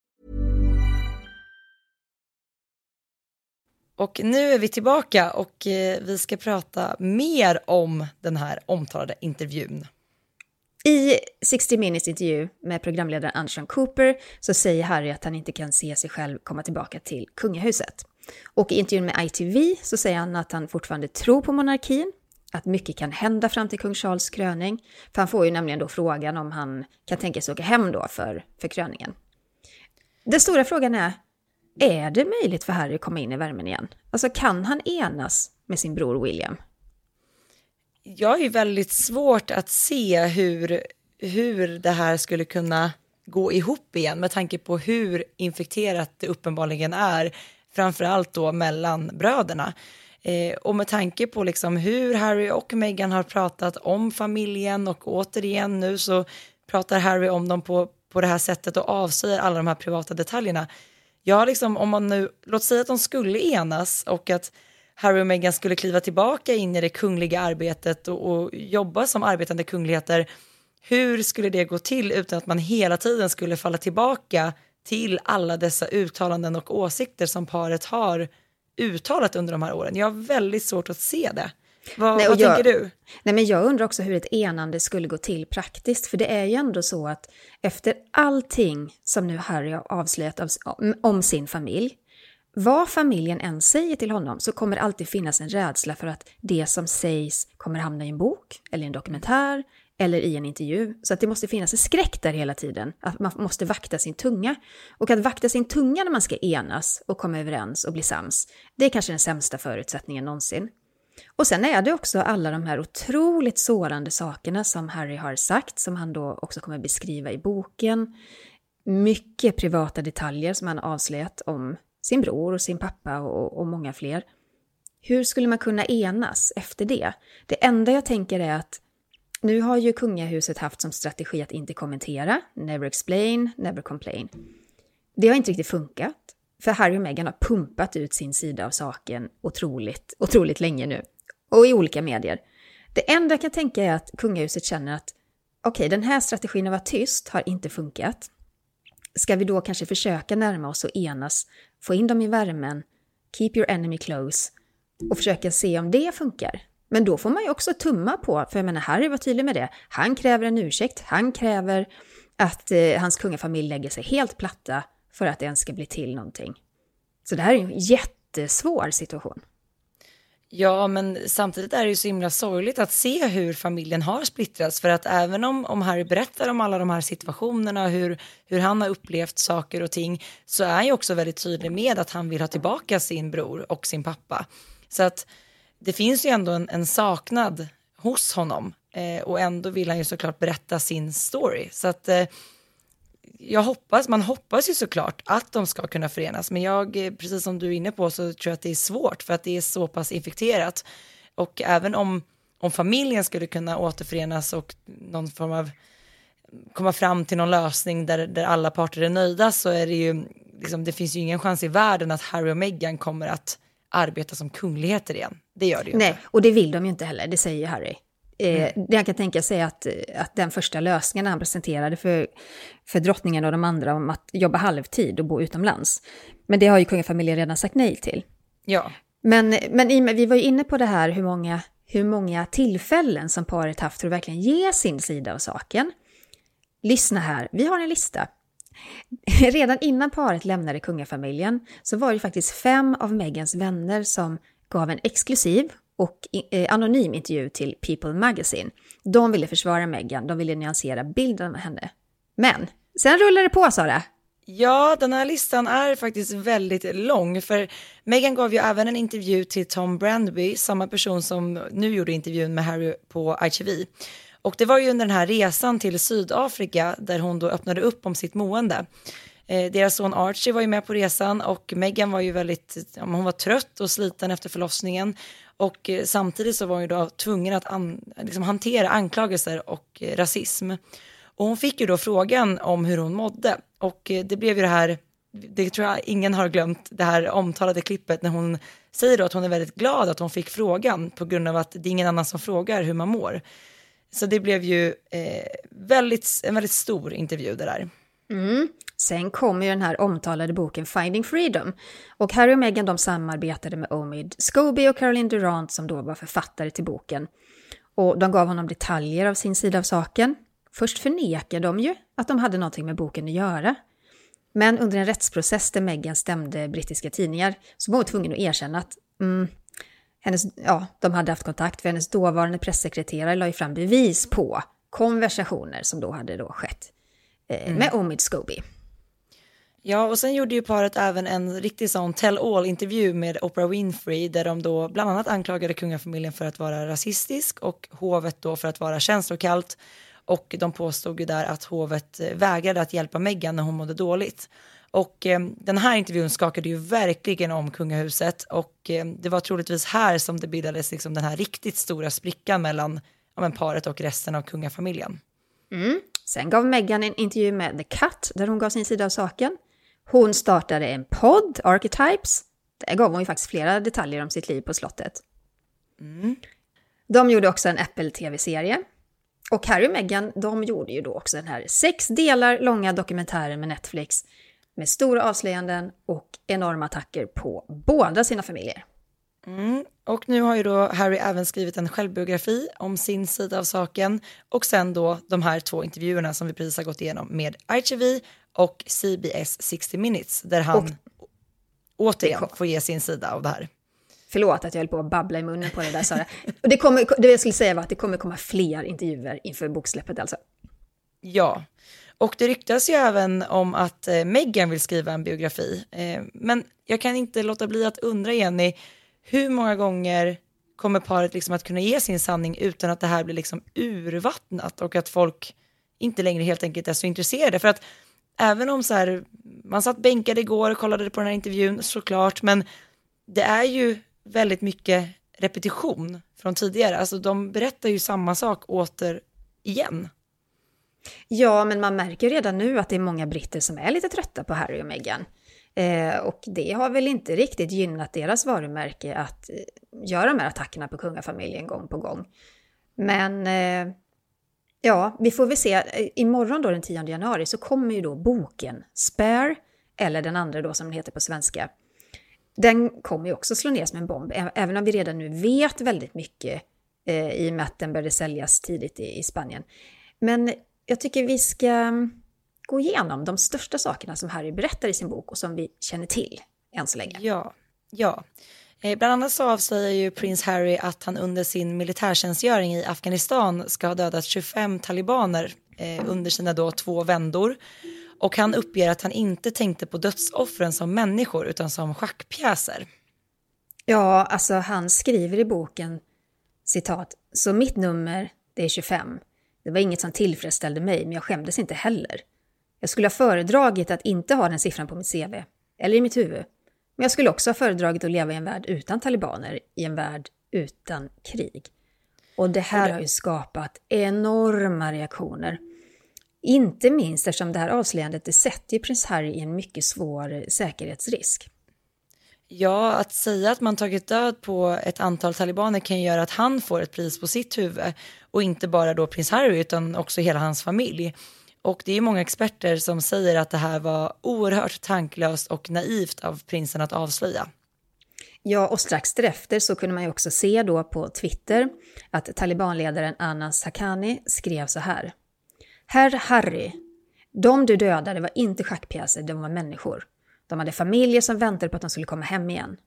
Och nu är vi tillbaka och eh, vi ska prata mer om den här omtalade intervjun. I 60 minutes intervju med programledaren Anderson Cooper så säger Harry att han inte kan se sig själv komma tillbaka till kungahuset. Och i intervjun med ITV så säger han att han fortfarande tror på monarkin att mycket kan hända fram till kung Charles kröning. För han får ju nämligen då frågan om han kan tänka sig åka hem då för, för kröningen. Den stora frågan är, är det möjligt för Harry att komma in i värmen igen? Alltså kan han enas med sin bror William? Jag är väldigt svårt att se hur, hur det här skulle kunna gå ihop igen med tanke på hur infekterat det uppenbarligen är, framför allt då mellan bröderna. Eh, och med tanke på liksom hur Harry och Meghan har pratat om familjen och återigen nu så pratar Harry om dem på, på det här sättet och avslöjar alla de här privata detaljerna. Ja, liksom om man nu, låt säga att de skulle enas och att Harry och Meghan skulle kliva tillbaka in i det kungliga arbetet och, och jobba som arbetande kungligheter. Hur skulle det gå till utan att man hela tiden skulle falla tillbaka till alla dessa uttalanden och åsikter som paret har uttalat under de här åren. Jag har väldigt svårt att se det. Vad, nej, vad jag, tänker du? Nej, men jag undrar också hur ett enande skulle gå till praktiskt. För det är ju ändå så att efter allting som nu Harry har avslöjat av, om, om sin familj, vad familjen än säger till honom så kommer det alltid finnas en rädsla för att det som sägs kommer hamna i en bok eller en dokumentär eller i en intervju. Så att det måste finnas en skräck där hela tiden, att man måste vakta sin tunga. Och att vakta sin tunga när man ska enas och komma överens och bli sams, det är kanske den sämsta förutsättningen någonsin. Och sen är det också alla de här otroligt sårande sakerna som Harry har sagt, som han då också kommer beskriva i boken. Mycket privata detaljer som han avslöjat om sin bror och sin pappa och, och många fler. Hur skulle man kunna enas efter det? Det enda jag tänker är att nu har ju kungahuset haft som strategi att inte kommentera, never explain, never complain. Det har inte riktigt funkat, för Harry och Meghan har pumpat ut sin sida av saken otroligt, otroligt länge nu. Och i olika medier. Det enda jag kan tänka är att kungahuset känner att okej, okay, den här strategin att vara tyst har inte funkat. Ska vi då kanske försöka närma oss och enas, få in dem i värmen, keep your enemy close och försöka se om det funkar? Men då får man ju också tumma på, för jag menar Harry var tydlig med det, han kräver en ursäkt, han kräver att eh, hans kungafamilj lägger sig helt platta för att det ens ska bli till någonting. Så det här är en jättesvår situation. Ja, men samtidigt är det ju så himla sorgligt att se hur familjen har splittrats. För att även om, om Harry berättar om alla de här situationerna, hur, hur han har upplevt saker och ting, så är han ju också väldigt tydlig med att han vill ha tillbaka sin bror och sin pappa. Så att det finns ju ändå en, en saknad hos honom eh, och ändå vill han ju såklart berätta sin story. Så att eh, jag hoppas, man hoppas ju såklart att de ska kunna förenas, men jag, eh, precis som du är inne på, så tror jag att det är svårt för att det är så pass infekterat. Och även om, om familjen skulle kunna återförenas och någon form av komma fram till någon lösning där, där alla parter är nöjda så är det ju, liksom, det finns ju ingen chans i världen att Harry och Meghan kommer att arbeta som kungligheter igen. Det gör det ju Nej, inte. och det vill de ju inte heller, det säger Harry. Eh, Mm. Det jag kan tänka sig att, att den första lösningen han presenterade för, för drottningen och de andra om att jobba halvtid och bo utomlands. Men det har ju kungafamiljen redan sagt nej till. Ja, Men, men vi var ju inne på det här hur många, hur många tillfällen som paret haft för att verkligen ge sin sida av saken. Lyssna här, vi har en lista. Redan innan paret lämnade kungafamiljen så var det faktiskt fem av Megans vänner som gav en exklusiv och eh, anonym intervju till People Magazine. De ville försvara Meghan, de ville nyansera bilden av henne. Men sen rullade det på, Sara. Ja, den här listan är faktiskt väldigt lång, för Meghan gav ju även en intervju till Tom Brandby, samma person som nu gjorde intervjun med Harry på ITV. Och det var ju under den här resan till Sydafrika där hon då öppnade upp om sitt mående. Eh, deras son Archie var ju med på resan och Meghan var ju väldigt, ja, hon var trött och sliten efter förlossningen. Och eh, samtidigt så var hon ju då tvungen att an, liksom hantera anklagelser och eh, rasism. Och hon fick ju då frågan om hur hon mådde. Och eh, det blev ju det här, det tror jag ingen har glömt, det här omtalade klippet när hon säger då att hon är väldigt glad att hon fick frågan på grund av att det är ingen annan som frågar hur man mår. Så det blev ju eh, väldigt, en väldigt stor intervju det där. Mm. Sen kom ju den här omtalade boken Finding Freedom. Och Harry och Meghan de samarbetade med Omid Scobie och Caroline Durant som då var författare till boken. Och de gav honom detaljer av sin sida av saken. Först förnekade de ju att de hade någonting med boken att göra. Men under en rättsprocess där Meghan stämde brittiska tidningar så var hon tvungen att erkänna att mm, hennes, ja, de hade haft kontakt för hennes dåvarande pressekreterare la ju fram bevis på konversationer som då hade då skett eh, med Omid Scobie. Ja, och sen gjorde ju paret även en riktig sån tell all-intervju med Oprah Winfrey där de då bland annat anklagade kungafamiljen för att vara rasistisk och hovet då för att vara känslokallt. Och de påstod ju där att hovet eh, vägrade att hjälpa Meghan när hon mådde dåligt. Och eh, den här intervjun skakade ju verkligen om kungahuset och eh, det var troligtvis här som det bildades liksom den här riktigt stora sprickan mellan ja, men paret och resten av kungafamiljen. Sen gav Meghan en intervju med The Cut där hon gav sin sida av saken. Hon startade en podd, Archetypes. Där gav hon ju faktiskt flera detaljer om sitt liv på slottet. De gjorde också en Apple-tv-serie. Och Harry och Meghan, de gjorde ju då också den här sex delar långa dokumentären med Netflix med stora avslöjanden och enorma attacker på båda sina familjer. Och nu har ju då Harry även skrivit en självbiografi om sin sida av saken och sen då de här två intervjuerna som vi precis har gått igenom med ITV och CBS 60 minutes där han återigen får ge sin sida av det här. Förlåt att jag höll på att babbla i munnen på det där Sara. Och det, kommer, det jag skulle säga var att det kommer komma fler intervjuer inför boksläppet alltså. Ja, och det ryktas ju även om att eh, Meghan vill skriva en biografi. Eh, men jag kan inte låta bli att undra Jenny, hur många gånger kommer paret liksom att kunna ge sin sanning utan att det här blir liksom urvattnat och att folk inte längre helt enkelt är så intresserade. För att även om så här, man satt bänkad igår och kollade på den här intervjun såklart, men det är ju väldigt mycket repetition från tidigare. Alltså de berättar ju samma sak åter igen. Ja, men man märker redan nu att det är många britter som är lite trötta på Harry och Meghan. Eh, och det har väl inte riktigt gynnat deras varumärke att eh, göra de här attackerna på kungafamiljen gång på gång. Men eh, ja, vi får väl se. Eh, imorgon då den 10 januari så kommer ju då boken Spare, eller den andra då som den heter på svenska. Den kommer ju också slå ner som en bomb, även om vi redan nu vet väldigt mycket eh, i och med att den började säljas tidigt i, i Spanien. Men jag tycker vi ska gå igenom de största sakerna som Harry berättar i sin bok och som vi känner till än så länge. Ja, ja. Eh, bland annat så avslöjar ju prins Harry att han under sin militärtjänstgöring i Afghanistan ska ha dödat 25 talibaner eh, under sina då två vändor. Och han uppger att han inte tänkte på dödsoffren som människor utan som schackpjäser. Ja, alltså han skriver i boken, citat, så mitt nummer, det är 25. Det var inget som tillfredsställde mig, men jag skämdes inte heller. Jag skulle ha föredragit att inte ha den siffran på mitt CV, eller i mitt huvud. Men jag skulle också ha föredragit att leva i en värld utan talibaner, i en värld utan krig. Och det här har ju skapat enorma reaktioner. Inte minst eftersom det här avslöjandet det sätter ju prins Harry i en mycket svår säkerhetsrisk. Ja, att säga att man tagit död på ett antal talibaner kan ju göra att han får ett pris på sitt huvud. Och inte bara då prins Harry utan också hela hans familj. Och det är många experter som säger att det här var oerhört tanklöst och naivt av prinsen att avslöja. Ja, och strax därefter så kunde man ju också se då på Twitter att talibanledaren Anas Haqqani skrev så här. Herr Harry, de du dödade var inte schackpjäser, de var människor. De hade familjer som väntade på att de skulle komma hem igen.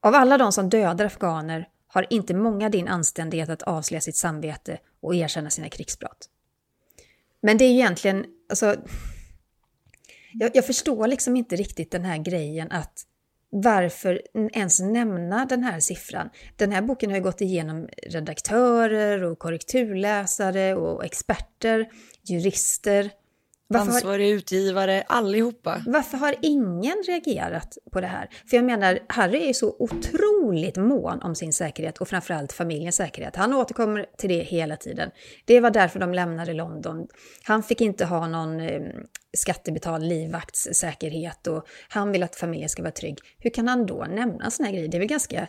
Av alla de som dödar afghaner har inte många din anständighet att avslöja sitt samvete och erkänna sina krigsbrott. Men det är ju egentligen, alltså, jag, jag, förstår liksom inte riktigt den här grejen att varför ens nämna den här siffran? Den här boken har ju gått igenom redaktörer och korrekturläsare och experter, jurister. Varför Ansvarig har, utgivare, allihopa. Varför har ingen reagerat på det här? För jag menar, Harry är så otroligt mån om sin säkerhet och framförallt familjens säkerhet. Han återkommer till det hela tiden. Det var därför de lämnade London. Han fick inte ha någon eh, skattebetald livvaktssäkerhet och han vill att familjen ska vara trygg. Hur kan han då nämna såna här grejer? Det är väl ganska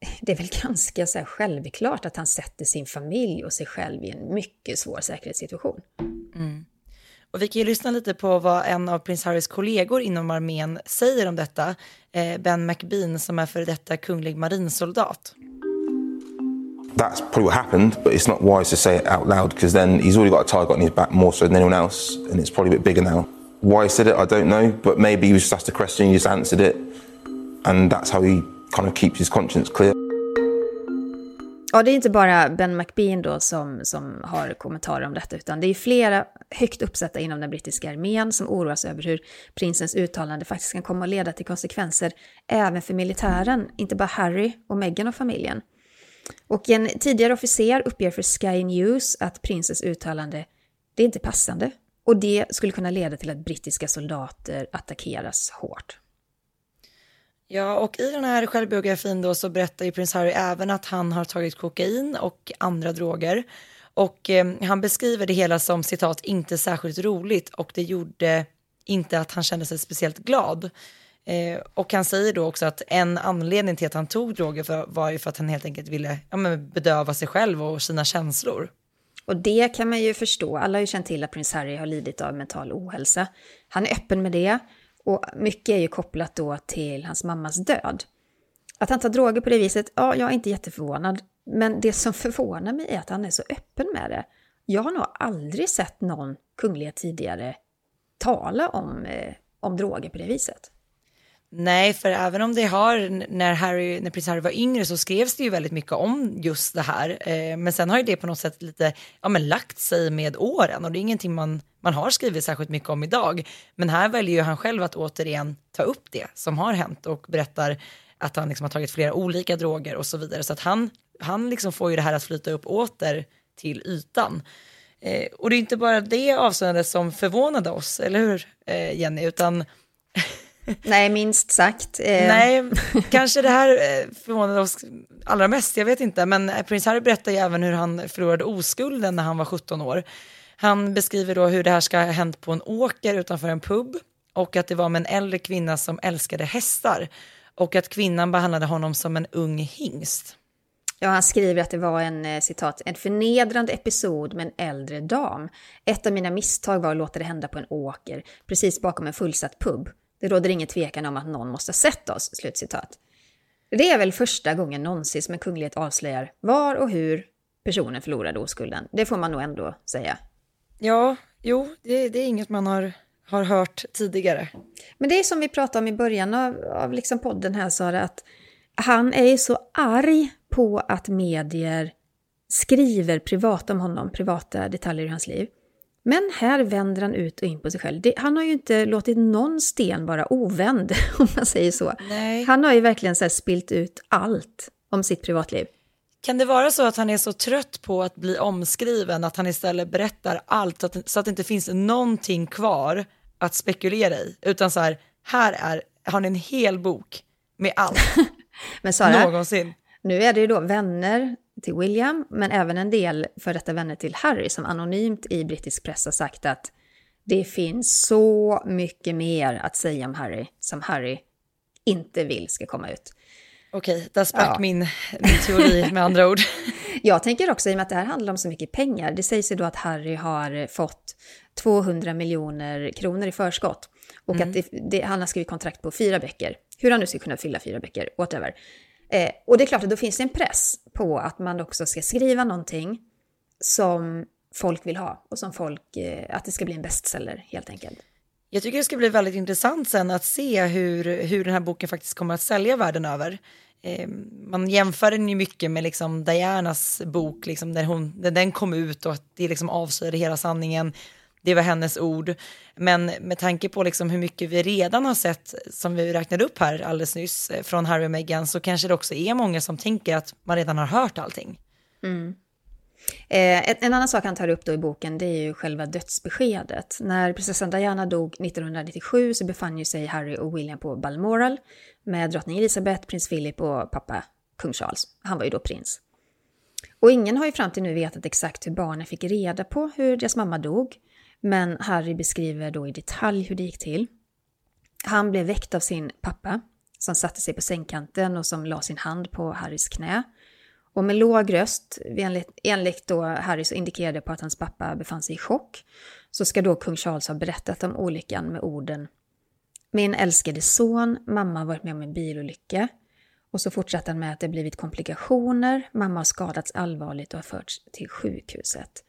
det är väl ganska så självklart att han sätter sin familj och sig själv i en mycket svår säkerhetssituation. Mm. Och vi kan ju lyssna lite på vad en av prins Harrys kollegor inom armén säger om detta. Eh, ben McBean som är före detta kunglig marinsoldat. That's probably what happened, but it's not wise to say it out loud because then he's already got a target on his back more so than anyone else, and it's probably a bit bigger now. Why he said it, I don't know, but maybe he was just asked a question, he just answered it, and that's how he kind of keeps his conscience clear. Ja, det är inte bara Ben McBean då som, som har kommentarer om detta, utan det är flera högt uppsatta inom den brittiska armén som oroas över hur prinsens uttalande faktiskt kan komma att leda till konsekvenser även för militären, inte bara Harry och Meghan och familjen. Och en tidigare officer uppger för Sky News att prinsens uttalande, det är inte passande och det skulle kunna leda till att brittiska soldater attackeras hårt. Ja, och i den här självbiografin då så berättar ju prins Harry även att han har tagit kokain och andra droger. Och eh, han beskriver det hela som citat inte särskilt roligt och det gjorde inte att han kände sig speciellt glad. Eh, och han säger då också att en anledning till att han tog droger för, var ju för att han helt enkelt ville ja, men bedöva sig själv och sina känslor. Och det kan man ju förstå. Alla har ju känt till att prins Harry har lidit av mental ohälsa. Han är öppen med det och mycket är ju kopplat då till hans mammas död. Att han tar droger på det viset, ja, jag är inte jätteförvånad. Men det som förvånar mig är att han är så öppen med det. Jag har nog aldrig sett någon kunglighet tidigare tala om, eh, om droger på det viset. Nej, för även om det har, när, Harry, när prins Harry var yngre så skrevs det ju väldigt mycket om just det här. Eh, men sen har ju det på något sätt lite, ja men lagt sig med åren och det är ingenting man, man har skrivit särskilt mycket om idag. Men här väljer ju han själv att återigen ta upp det som har hänt och berättar att han liksom har tagit flera olika droger och så vidare. Så att han, han liksom får ju det här att flyta upp åter till ytan. Eh, och det är inte bara det avslöjandet som förvånade oss, eller hur eh, Jenny, utan Nej, minst sagt. Eh. Nej, kanske det här eh, förvånade oss allra mest, jag vet inte. Men prins Harry berättar ju även hur han förlorade oskulden när han var 17 år. Han beskriver då hur det här ska ha hänt på en åker utanför en pub och att det var med en äldre kvinna som älskade hästar och att kvinnan behandlade honom som en ung hingst. Ja, han skriver att det var en eh, citat, en förnedrande episod med en äldre dam. Ett av mina misstag var att låta det hända på en åker, precis bakom en fullsatt pub. Det råder ingen tvekan om att någon måste ha sett oss. Slutcitat. Det är väl första gången någonsin som en kunglighet avslöjar var och hur personen förlorade oskulden. Det får man nog ändå säga. Ja, jo, det, det är inget man har, har hört tidigare. Men det är som vi pratade om i början av, av liksom podden här, Sara, att han är så arg på att medier skriver privat om honom, privata detaljer i hans liv. Men här vänder han ut och in på sig själv. Det, han har ju inte låtit någon sten vara ovänd, om man säger så. Nej. Han har ju verkligen så spilt ut allt om sitt privatliv. Kan det vara så att han är så trött på att bli omskriven att han istället berättar allt så att, det inte finns någonting kvar att spekulera i, utan så här, här är, har ni en hel bok med allt. Men Sara, någonsin. nu är det ju då vänner till William, men även en del för detta vänner till Harry som anonymt i brittisk press har sagt att det finns så mycket mer att säga om Harry som Harry inte vill ska komma ut. Okej, där sprack ja. min, min teori med andra ord. Jag tänker också, i och med att det här handlar om så mycket pengar, det sägs ju då att Harry har fått 200 miljoner kronor i förskott. Och mm. att det, det, han har skrivit kontrakt på fyra böcker. Hur han nu ska kunna fylla fyra böcker, whatever. Eh, och det är klart att då finns det en press på att man också ska skriva någonting som folk vill ha och som folk, eh, att det ska bli en bestseller helt enkelt. Jag tycker det ska bli väldigt intressant sen att se hur, hur den här boken faktiskt kommer att sälja världen över. Eh, man jämför den ju mycket med liksom Dianas bok, liksom när, hon, när den kom ut och att det liksom avslöjade hela sanningen. Det var hennes ord. Men med tanke på liksom hur mycket vi redan har sett, som vi räknade upp här alldeles nyss, eh, från Harry och Meghan, så kanske det också är många som tänker att man redan har hört allting. Mm. Eh, en annan sak han tar upp då i boken det är ju själva dödsbeskedet. När prinsessan Diana dog 1997 så befann ju sig Harry och William på Balmoral med drottning Elizabeth, prins Philip och pappa kung Charles. Han var ju då prins. Och ingen har ju fram till nu vetat exakt hur barnen fick reda på hur deras mamma dog. Men Harry beskriver då i detalj hur det gick till. Han blev väckt av sin pappa som satte sig på sängkanten och som la sin hand på Harrys knä. Och med låg röst, enligt, enligt då Harry så indikerade på att hans pappa befann sig i chock, så ska då kung Charles ha berättat om olyckan med orden Min älskade son, mamma har varit med om en bilolycka. Och så fortsatte han med att det blivit komplikationer, mamma har skadats allvarligt och har förts till sjukhuset.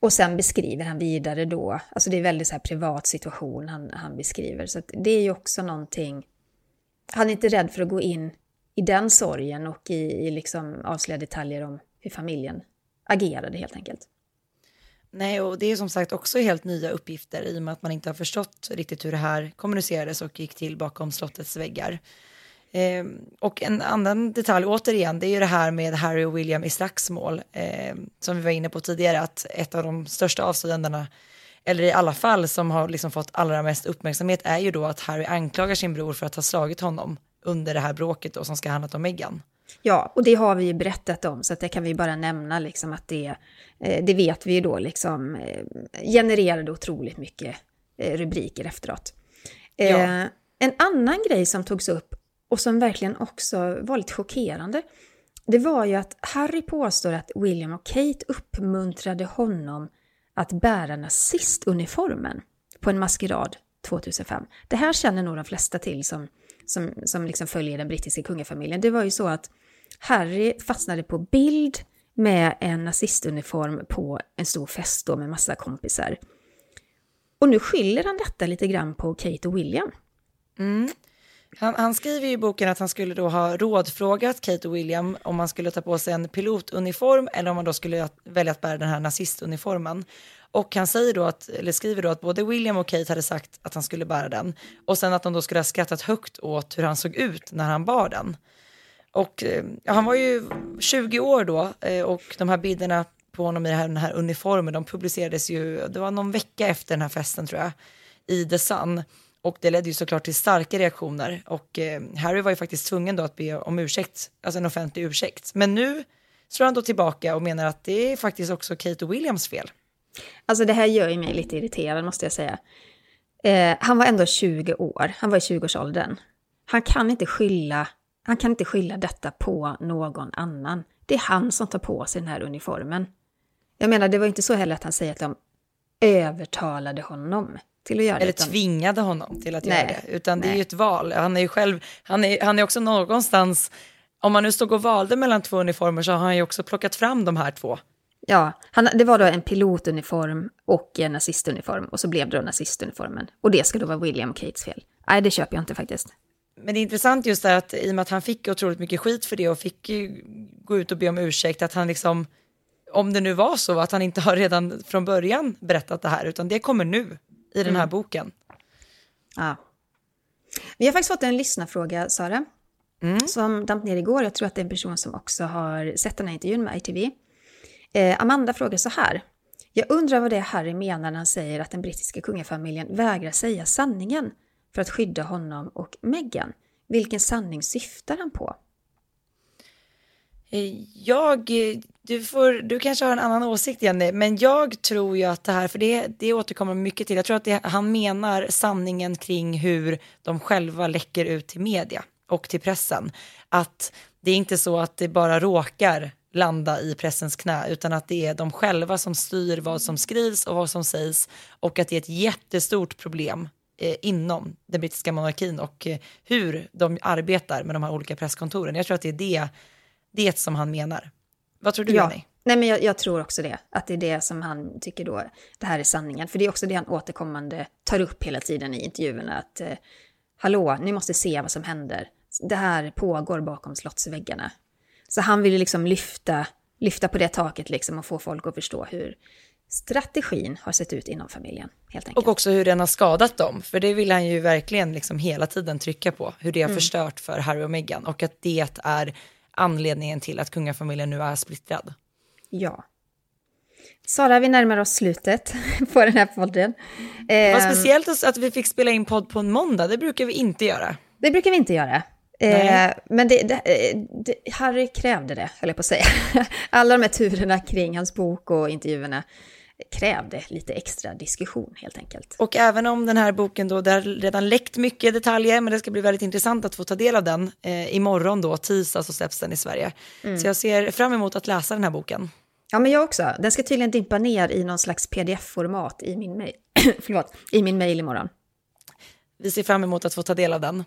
Och sen beskriver han vidare då, alltså det är väldigt så här privat situation han, han beskriver, så det är ju också någonting, han är inte rädd för att gå in i den sorgen och i, i liksom avslöja detaljer om hur familjen agerade helt enkelt. Nej, och det är som sagt också helt nya uppgifter i och med att man inte har förstått riktigt hur det här kommunicerades och gick till bakom slottets väggar. Eh, och en annan detalj återigen, det är ju det här med Harry och William i slagsmål, eh, som vi var inne på tidigare, att ett av de största avslöjandena, eller i alla fall som har liksom fått allra mest uppmärksamhet, är ju då att Harry anklagar sin bror för att ha slagit honom under det här bråket då, som ska handlat om Meghan. Ja, och det har vi ju berättat om, så att det kan vi bara nämna liksom att det, eh, det vet vi ju då liksom eh, genererade otroligt mycket eh, rubriker efteråt. Ja. En annan grej som togs upp och som verkligen också var lite chockerande, det var ju att Harry påstår att William och Kate uppmuntrade honom att bära nazistuniformen på en maskerad 2005. Det här känner nog de flesta till som som, som liksom följer den brittiska kungafamiljen, det var ju så att Harry fastnade på bild med en nazistuniform på en stor fest då med massa kompisar. Och nu skyller han detta lite grann på Kate och William. Mm. Han, han, skriver i boken att han skulle då ha rådfrågat Kate och William om man skulle ta på sig en pilotuniform eller om man då skulle välja att bära den här nazistuniformen. Och han säger då att, eller skriver då att både William och Kate hade sagt att han skulle bära den och sen att de då skulle ha skrattat högt åt hur han såg ut när han bar den. Och eh, ja, han var ju 20 år då eh, och de här bilderna på honom i den här uniformen, de publicerades ju, det var någon vecka efter den här festen tror jag, i The Sun. Och det ledde ju såklart till starka reaktioner och eh, Harry var ju faktiskt tvungen då att be om ursäkt, alltså en offentlig ursäkt. Men nu slår han då tillbaka och menar att det är faktiskt också Kate och Williams fel. Alltså det här gör ju mig lite irriterad måste jag säga. Eh, han var ändå 20 år, han var i 20-årsåldern. Han kan inte skylla, han kan inte skylla detta på någon annan. Det är han som tar på sig den här uniformen. Jag menar, det var inte så heller att han säger att de övertalade honom till att göra Eller det. Eller tvingade honom till att nej, göra det. Utan nej. det är ju ett val. Han är ju själv, han är, han är också någonstans, om man nu stod och valde mellan två uniformer så har han ju också plockat fram de här två Ja, han, det var då en pilotuniform och en nazistuniform och så blev det då nazistuniformen. Och det ska då vara William Kates fel. Nej, det köper jag inte faktiskt. Men det är intressant just det att i och med att han fick otroligt mycket skit för det och fick gå ut och be om ursäkt, att han liksom, om det nu var så, att han inte har redan från början berättat det här, utan det kommer nu i den här mm. boken. Ja. Vi har faktiskt fått en lyssnarfråga, Sara. som damp ner igår. Jag tror att det är en person som också har sett den här intervjun med ITV. Eh, Amanda frågar så här. Jag undrar vad det är Harry menar när han säger att den brittiska kungafamiljen vägrar säga sanningen för att skydda honom och Meghan. Vilken sanning syftar han på? Eh, jag, eh, du, får, du kanske har en annan åsikt Jenny, men jag tror ju att det här, för det, det återkommer mycket till, jag tror att det, han menar sanningen kring hur de själva läcker ut till media och till pressen. Att det är inte så att det bara råkar landa i pressens knä, utan att det är de själva som styr vad som skrivs och vad som sägs och att det är ett jättestort problem eh, inom den brittiska monarkin och eh, hur de arbetar med de här olika presskontoren. Jag tror att det är det, det som han menar. Vad tror du, Ja. Jenny? Nej, men jag, jag tror också det. Att det är det som han tycker då, det här är sanningen. För det är också det han återkommande tar upp hela tiden i intervjuerna. Att eh, hallå, ni måste se vad som händer. Det här pågår bakom slottsväggarna. Så han vill liksom lyfta, lyfta på det taket liksom och få folk att förstå hur strategin har sett ut inom familjen, helt enkelt. Och också hur den har skadat dem, för det vill han ju verkligen liksom hela tiden trycka på, hur det har förstört för Harry och Meghan och att det är anledningen till att kungafamiljen nu är splittrad. Ja. Sara, vi närmar oss slutet på den här podden. Vad Ehm, speciellt att vi fick spela in podd på en måndag, det brukar vi inte göra. Det brukar vi inte göra. Eh, men det, det, eh, det, Harry krävde det, höll jag på att säga. Alla de här turerna kring hans bok och intervjuerna krävde lite extra diskussion helt enkelt. Och även om den här boken då, det har redan läckt mycket detaljer, men det ska bli väldigt intressant att få ta del av den eh, imorgon då, tisdag så släpps den i Sverige. Så jag ser fram emot att läsa den här boken. Ja, men jag också. Den ska tydligen dimpa ner i någon slags pdf-format i min mail. Förlåt, i min mail imorgon. Vi ser fram emot att få ta del av den.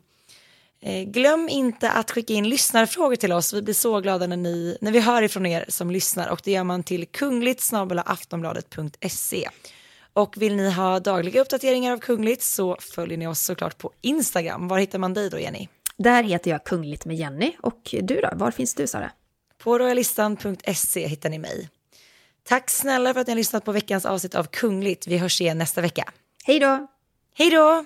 Eh, glöm inte att skicka in lyssnarfrågor till oss. Vi blir så glada när, ni, när vi hör ifrån er som lyssnar och det gör man till kungligt aftonbladet.se. Och vill ni ha dagliga uppdateringar av Kungligt så följer ni oss såklart på Instagram. Var hittar man dig då Jenny? Där heter jag Kungligt med Jenny. Och du då? Var finns du Sara? På royalistan.se hittar ni mig. Tack snälla för att ni har lyssnat på veckans avsnitt av Kungligt. Vi hörs igen nästa vecka. Hej då! Hej då!